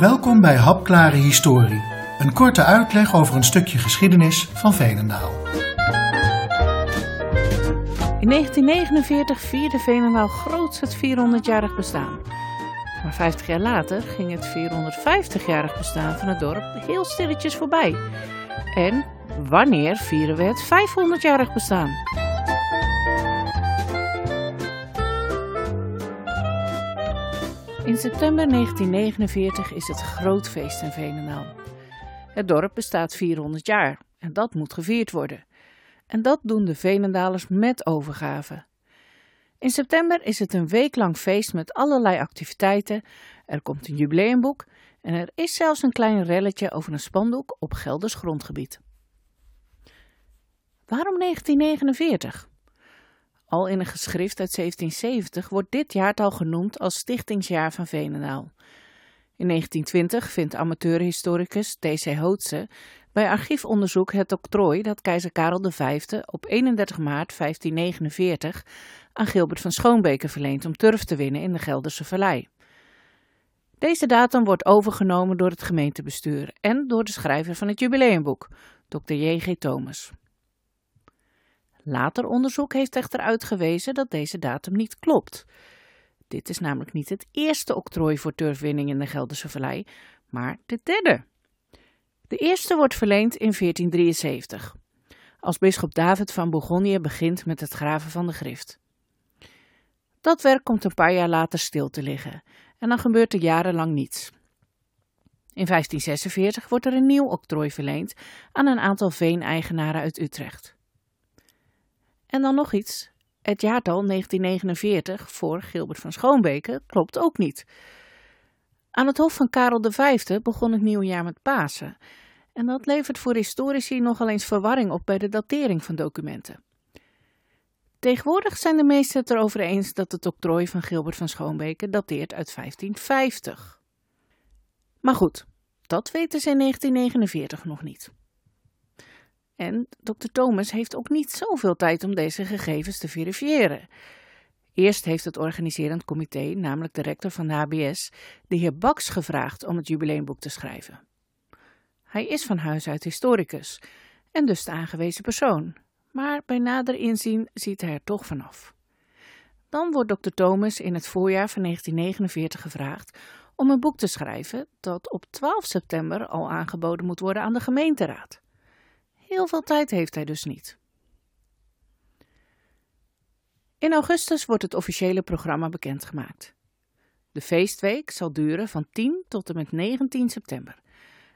Welkom bij Hapklare Historie, een korte uitleg over een stukje geschiedenis van Veenendaal. In 1949 vierde Veenendaal groots het 400-jarig bestaan. Maar 50 jaar later ging het 450-jarig bestaan van het dorp heel stilletjes voorbij. En wanneer vieren we het 500-jarig bestaan? In september 1949 is het groot feest in Veenendaal. Het dorp bestaat 400 jaar en dat moet gevierd worden. En dat doen de Veenendalers met overgave. In september is het een week lang feest met allerlei activiteiten. Er komt een jubileumboek en er is zelfs een klein relletje over een spandoek op Gelders grondgebied. Waarom 1949? Al in een geschrift uit 1770 wordt dit jaartal genoemd als stichtingsjaar van Veenendaal. In 1920 vindt amateurhistoricus T.C. Hootse bij archiefonderzoek het octrooi dat keizer Karel V op 31 maart 1549 aan Gilbert van Schoonbeke verleent om turf te winnen in de Gelderse Vallei. Deze datum wordt overgenomen door het gemeentebestuur en door de schrijver van het jubileumboek, Dr. J.G. Thomas. Later onderzoek heeft echter uitgewezen dat deze datum niet klopt. Dit is namelijk niet het eerste octrooi voor turfwinning in de Gelderse Vallei, maar de derde. De eerste wordt verleend in 1473, als bisschop David van Bourgondië begint met het graven van de grift. Dat werk komt een paar jaar later stil te liggen en dan gebeurt er jarenlang niets. In 1546 wordt er een nieuw octrooi verleend aan een aantal veeneigenaren uit Utrecht. En dan nog iets. Het jaartal 1949 voor Gilbert van Schoonbeke klopt ook niet. Aan het hof van Karel V begon het nieuwe jaar met Pasen. En dat levert voor historici nogal eens verwarring op bij de datering van documenten. Tegenwoordig zijn de meesten het erover eens dat het octrooi van Gilbert van Schoonbeke dateert uit 1550. Maar goed, dat weten ze in 1949 nog niet. En Dr. Thomas heeft ook niet zoveel tijd om deze gegevens te verifiëren. Eerst heeft het organiserend comité, namelijk de rector van de HBS, de heer Baks gevraagd om het jubileumboek te schrijven. Hij is van huis uit historicus en dus de aangewezen persoon, maar bij nader inzien ziet hij er toch vanaf. Dan wordt Dr. Thomas in het voorjaar van 1949 gevraagd om een boek te schrijven dat op 12 september al aangeboden moet worden aan de gemeenteraad. Heel veel tijd heeft hij dus niet. In augustus wordt het officiële programma bekendgemaakt. De feestweek zal duren van 10 tot en met 19 september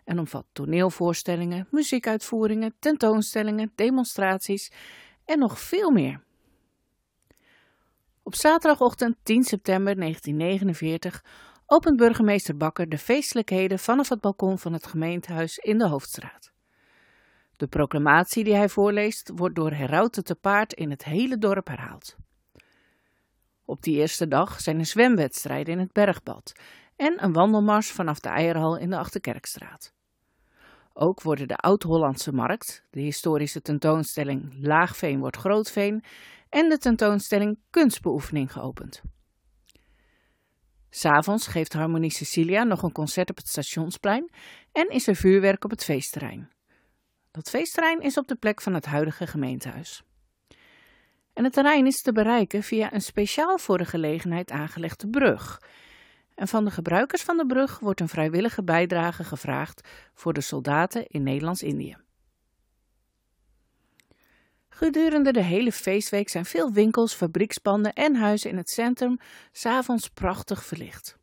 en omvat toneelvoorstellingen, muziekuitvoeringen, tentoonstellingen, demonstraties en nog veel meer. Op zaterdagochtend 10 september 1949 opent burgemeester Bakker de feestelijkheden vanaf het balkon van het gemeentehuis in de Hoofdstraat. De proclamatie die hij voorleest wordt door herauten te paard in het hele dorp herhaald. Op die eerste dag zijn er zwemwedstrijden in het bergbad en een wandelmars vanaf de Eierhal in de Achterkerkstraat. Ook worden de Oud-Hollandse Markt, de historische tentoonstelling Laagveen wordt Grootveen en de tentoonstelling Kunstbeoefening geopend. S'avonds geeft Harmonie Cecilia nog een concert op het stationsplein en is er vuurwerk op het feestterrein. Dat feestterrein is op de plek van het huidige gemeentehuis. En het terrein is te bereiken via een speciaal voor de gelegenheid aangelegde brug. En van de gebruikers van de brug wordt een vrijwillige bijdrage gevraagd voor de soldaten in Nederlands-Indië. Gedurende de hele feestweek zijn veel winkels, fabriekspanden en huizen in het centrum s'avonds prachtig verlicht.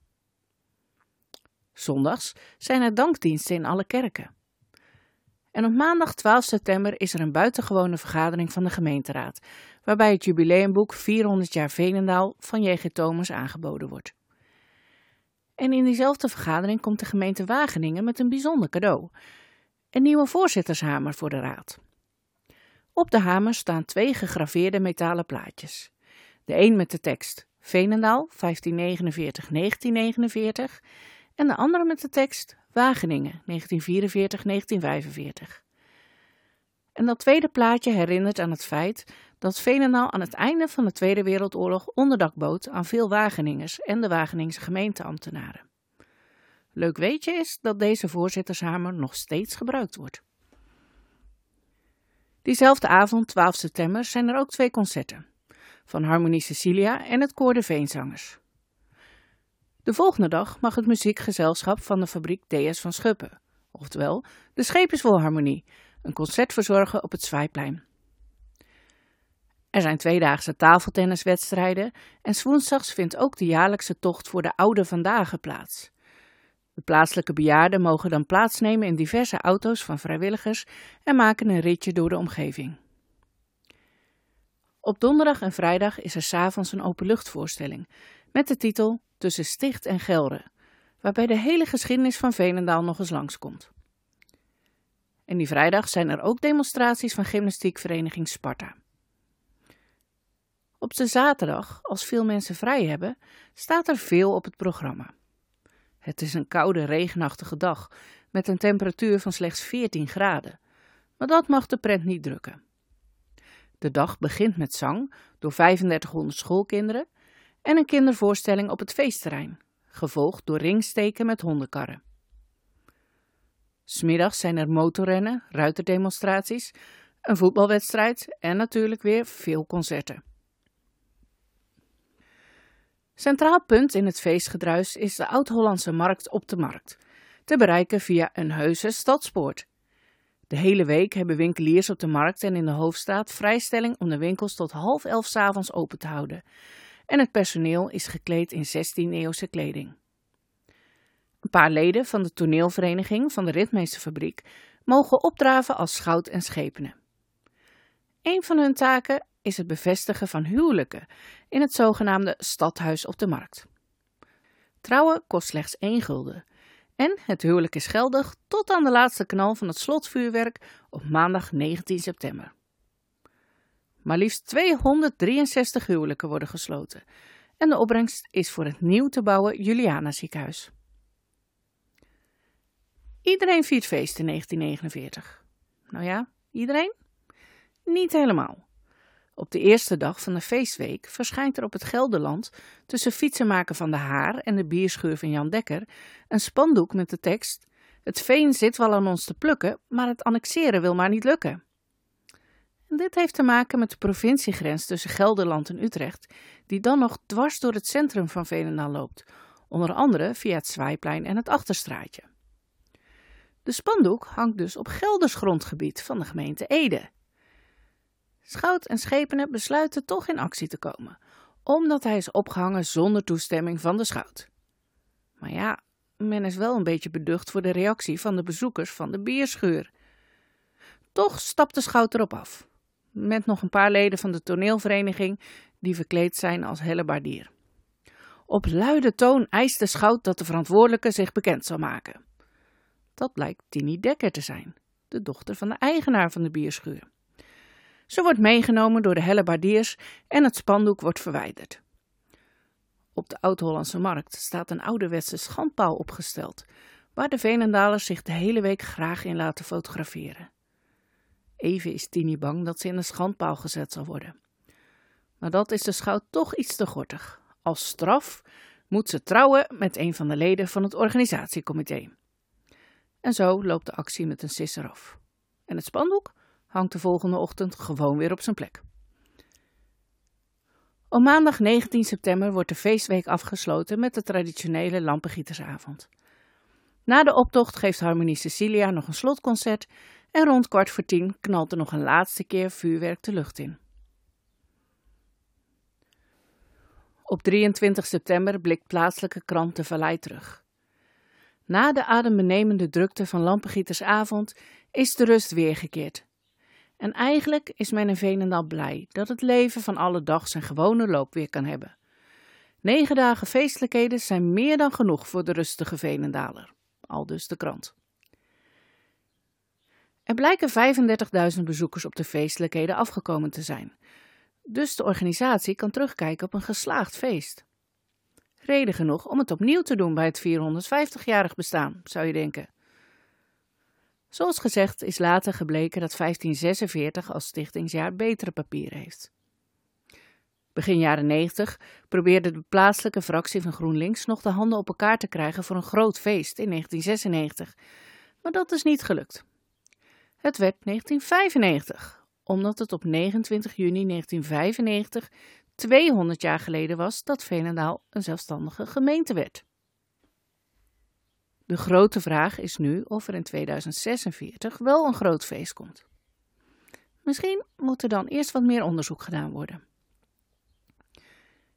Zondags zijn er dankdiensten in alle kerken. En op maandag 12 september is er een buitengewone vergadering van de gemeenteraad, waarbij het jubileumboek 400 jaar Venendaal van J.G. Thomas aangeboden wordt. En in diezelfde vergadering komt de gemeente Wageningen met een bijzonder cadeau: een nieuwe voorzittershamer voor de raad. Op de hamer staan twee gegraveerde metalen plaatjes. De een met de tekst Venendaal 1549-1949 en de andere met de tekst Wageningen 1944-1945. En dat tweede plaatje herinnert aan het feit dat Veenendaal aan het einde van de Tweede Wereldoorlog onderdak bood aan veel Wageningers en de Wageningse gemeenteambtenaren. Leuk weetje is dat deze voorzittershamer nog steeds gebruikt wordt. Diezelfde avond, 12 september, zijn er ook twee concerten. Van Harmonie Cecilia en het Koor de Veenzangers. De volgende dag mag het muziekgezelschap van de fabriek DS van Schuppen, oftewel de Schepenswolharmonie, een concert verzorgen op het Zwaaiplein. Er zijn tweedaagse tafeltenniswedstrijden en woensdags vindt ook de jaarlijkse tocht voor de oude vandaag plaats. De plaatselijke bejaarden mogen dan plaatsnemen in diverse auto's van vrijwilligers en maken een ritje door de omgeving. Op donderdag en vrijdag is er s'avonds een openluchtvoorstelling met de titel Tussen Sticht en Gelre, waarbij de hele geschiedenis van Veenendaal nog eens langskomt. En die vrijdag zijn er ook demonstraties van gymnastiekvereniging Sparta. Op de zaterdag, als veel mensen vrij hebben, staat er veel op het programma. Het is een koude, regenachtige dag met een temperatuur van slechts 14 graden, maar dat mag de pret niet drukken. De dag begint met zang door 3500 schoolkinderen en een kindervoorstelling op het feestterrein, gevolgd door ringsteken met hondenkarren. Smiddags zijn er motorrennen, ruiterdemonstraties, een voetbalwedstrijd en natuurlijk weer veel concerten. Centraal punt in het feestgedruis is de Oud-Hollandse markt op de markt, te bereiken via een heuse stadspoort. De hele week hebben winkeliers op de markt en in de hoofdstraat vrijstelling om de winkels tot half elf s avonds open te houden. En het personeel is gekleed in 16e-eeuwse kleding. Een paar leden van de toneelvereniging van de Ritmeesterfabriek mogen opdraven als schout en schepenen. Een van hun taken is het bevestigen van huwelijken in het zogenaamde stadhuis op de markt. Trouwen kost slechts één gulden en het huwelijk is geldig tot aan de laatste knal van het slotvuurwerk op maandag 19 september. Maar liefst 263 huwelijken worden gesloten en de opbrengst is voor het nieuw te bouwen Juliana ziekenhuis. Iedereen viert feest in 1949. Nou ja, iedereen? Niet helemaal. Op de eerste dag van de feestweek verschijnt er op het Gelderland tussen fietsenmaker van de Haar en de bierschuur van Jan Dekker een spandoek met de tekst Het veen zit wel aan ons te plukken, maar het annexeren wil maar niet lukken. Dit heeft te maken met de provinciegrens tussen Gelderland en Utrecht, die dan nog dwars door het centrum van Veenendaal loopt, onder andere via het Zwaaiplein en het Achterstraatje. De spandoek hangt dus op Gelders grondgebied van de gemeente Ede. Schout en schepenen besluiten toch in actie te komen, omdat hij is opgehangen zonder toestemming van de schout. Maar ja, men is wel een beetje beducht voor de reactie van de bezoekers van de bierschuur. Toch stapt de schout erop af, met nog een paar leden van de toneelvereniging die verkleed zijn als hellebaardier. Op luide toon eist de schout dat de verantwoordelijke zich bekend zal maken. Dat blijkt Tini Dekker te zijn, de dochter van de eigenaar van de bierschuur. Ze wordt meegenomen door de hellebaardiers en het spandoek wordt verwijderd. Op de Oud-Hollandse markt staat een ouderwetse schandpaal opgesteld, waar de Veenendalers zich de hele week graag in laten fotograferen. Even is Tini bang dat ze in een schandpaal gezet zal worden. Maar dat is de schout toch iets te gortig. Als straf moet ze trouwen met een van de leden van het organisatiecomité. En zo loopt de actie met een sisser af. En het spandoek hangt de volgende ochtend gewoon weer op zijn plek. Op maandag 19 september wordt de feestweek afgesloten met de traditionele lampengietersavond. Na de optocht geeft Harmonie Cecilia nog een slotconcert en rond kwart voor tien knalt er nog een laatste keer vuurwerk de lucht in. Op 23 september blikt plaatselijke krant De Vallei terug. Na de adembenemende drukte van Lampengietersavond is de rust weergekeerd en eigenlijk is men in Veenendaal blij dat het leven van alle dag zijn gewone loop weer kan hebben. Negen dagen feestelijkheden zijn meer dan genoeg voor de rustige Veenendaler, al dus de krant. Er blijken 35.000 bezoekers op de feestelijkheden afgekomen te zijn, dus de organisatie kan terugkijken op een geslaagd feest. Reden genoeg om het opnieuw te doen bij het 450-jarig bestaan, zou je denken. Zoals gezegd is later gebleken dat 1546 als stichtingsjaar betere papieren heeft. Begin jaren 90 probeerde de plaatselijke fractie van GroenLinks nog de handen op elkaar te krijgen voor een groot feest in 1996. Maar dat is niet gelukt. Het werd 1995, omdat het op 29 juni 1995 200 jaar geleden was dat Veenendaal een zelfstandige gemeente werd. De grote vraag is nu of er in 2046 wel een groot feest komt. Misschien moet er dan eerst wat meer onderzoek gedaan worden.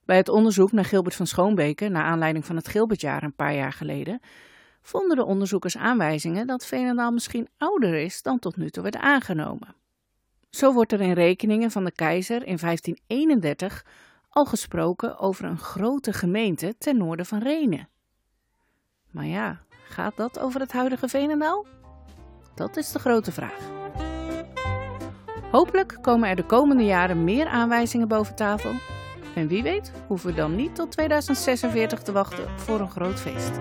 Bij het onderzoek naar Gilbert van Schoonbeke, naar aanleiding van het Gilbertjaar een paar jaar geleden, vonden de onderzoekers aanwijzingen dat Veenendaal misschien ouder is dan tot nu toe werd aangenomen. Zo wordt er in rekeningen van de keizer in 1531 al gesproken over een grote gemeente ten noorden van Renen. Maar ja, gaat dat over het huidige Veenendaal? Dat is de grote vraag. Hopelijk komen er de komende jaren meer aanwijzingen boven tafel. En wie weet hoeven we dan niet tot 2046 te wachten voor een groot feest.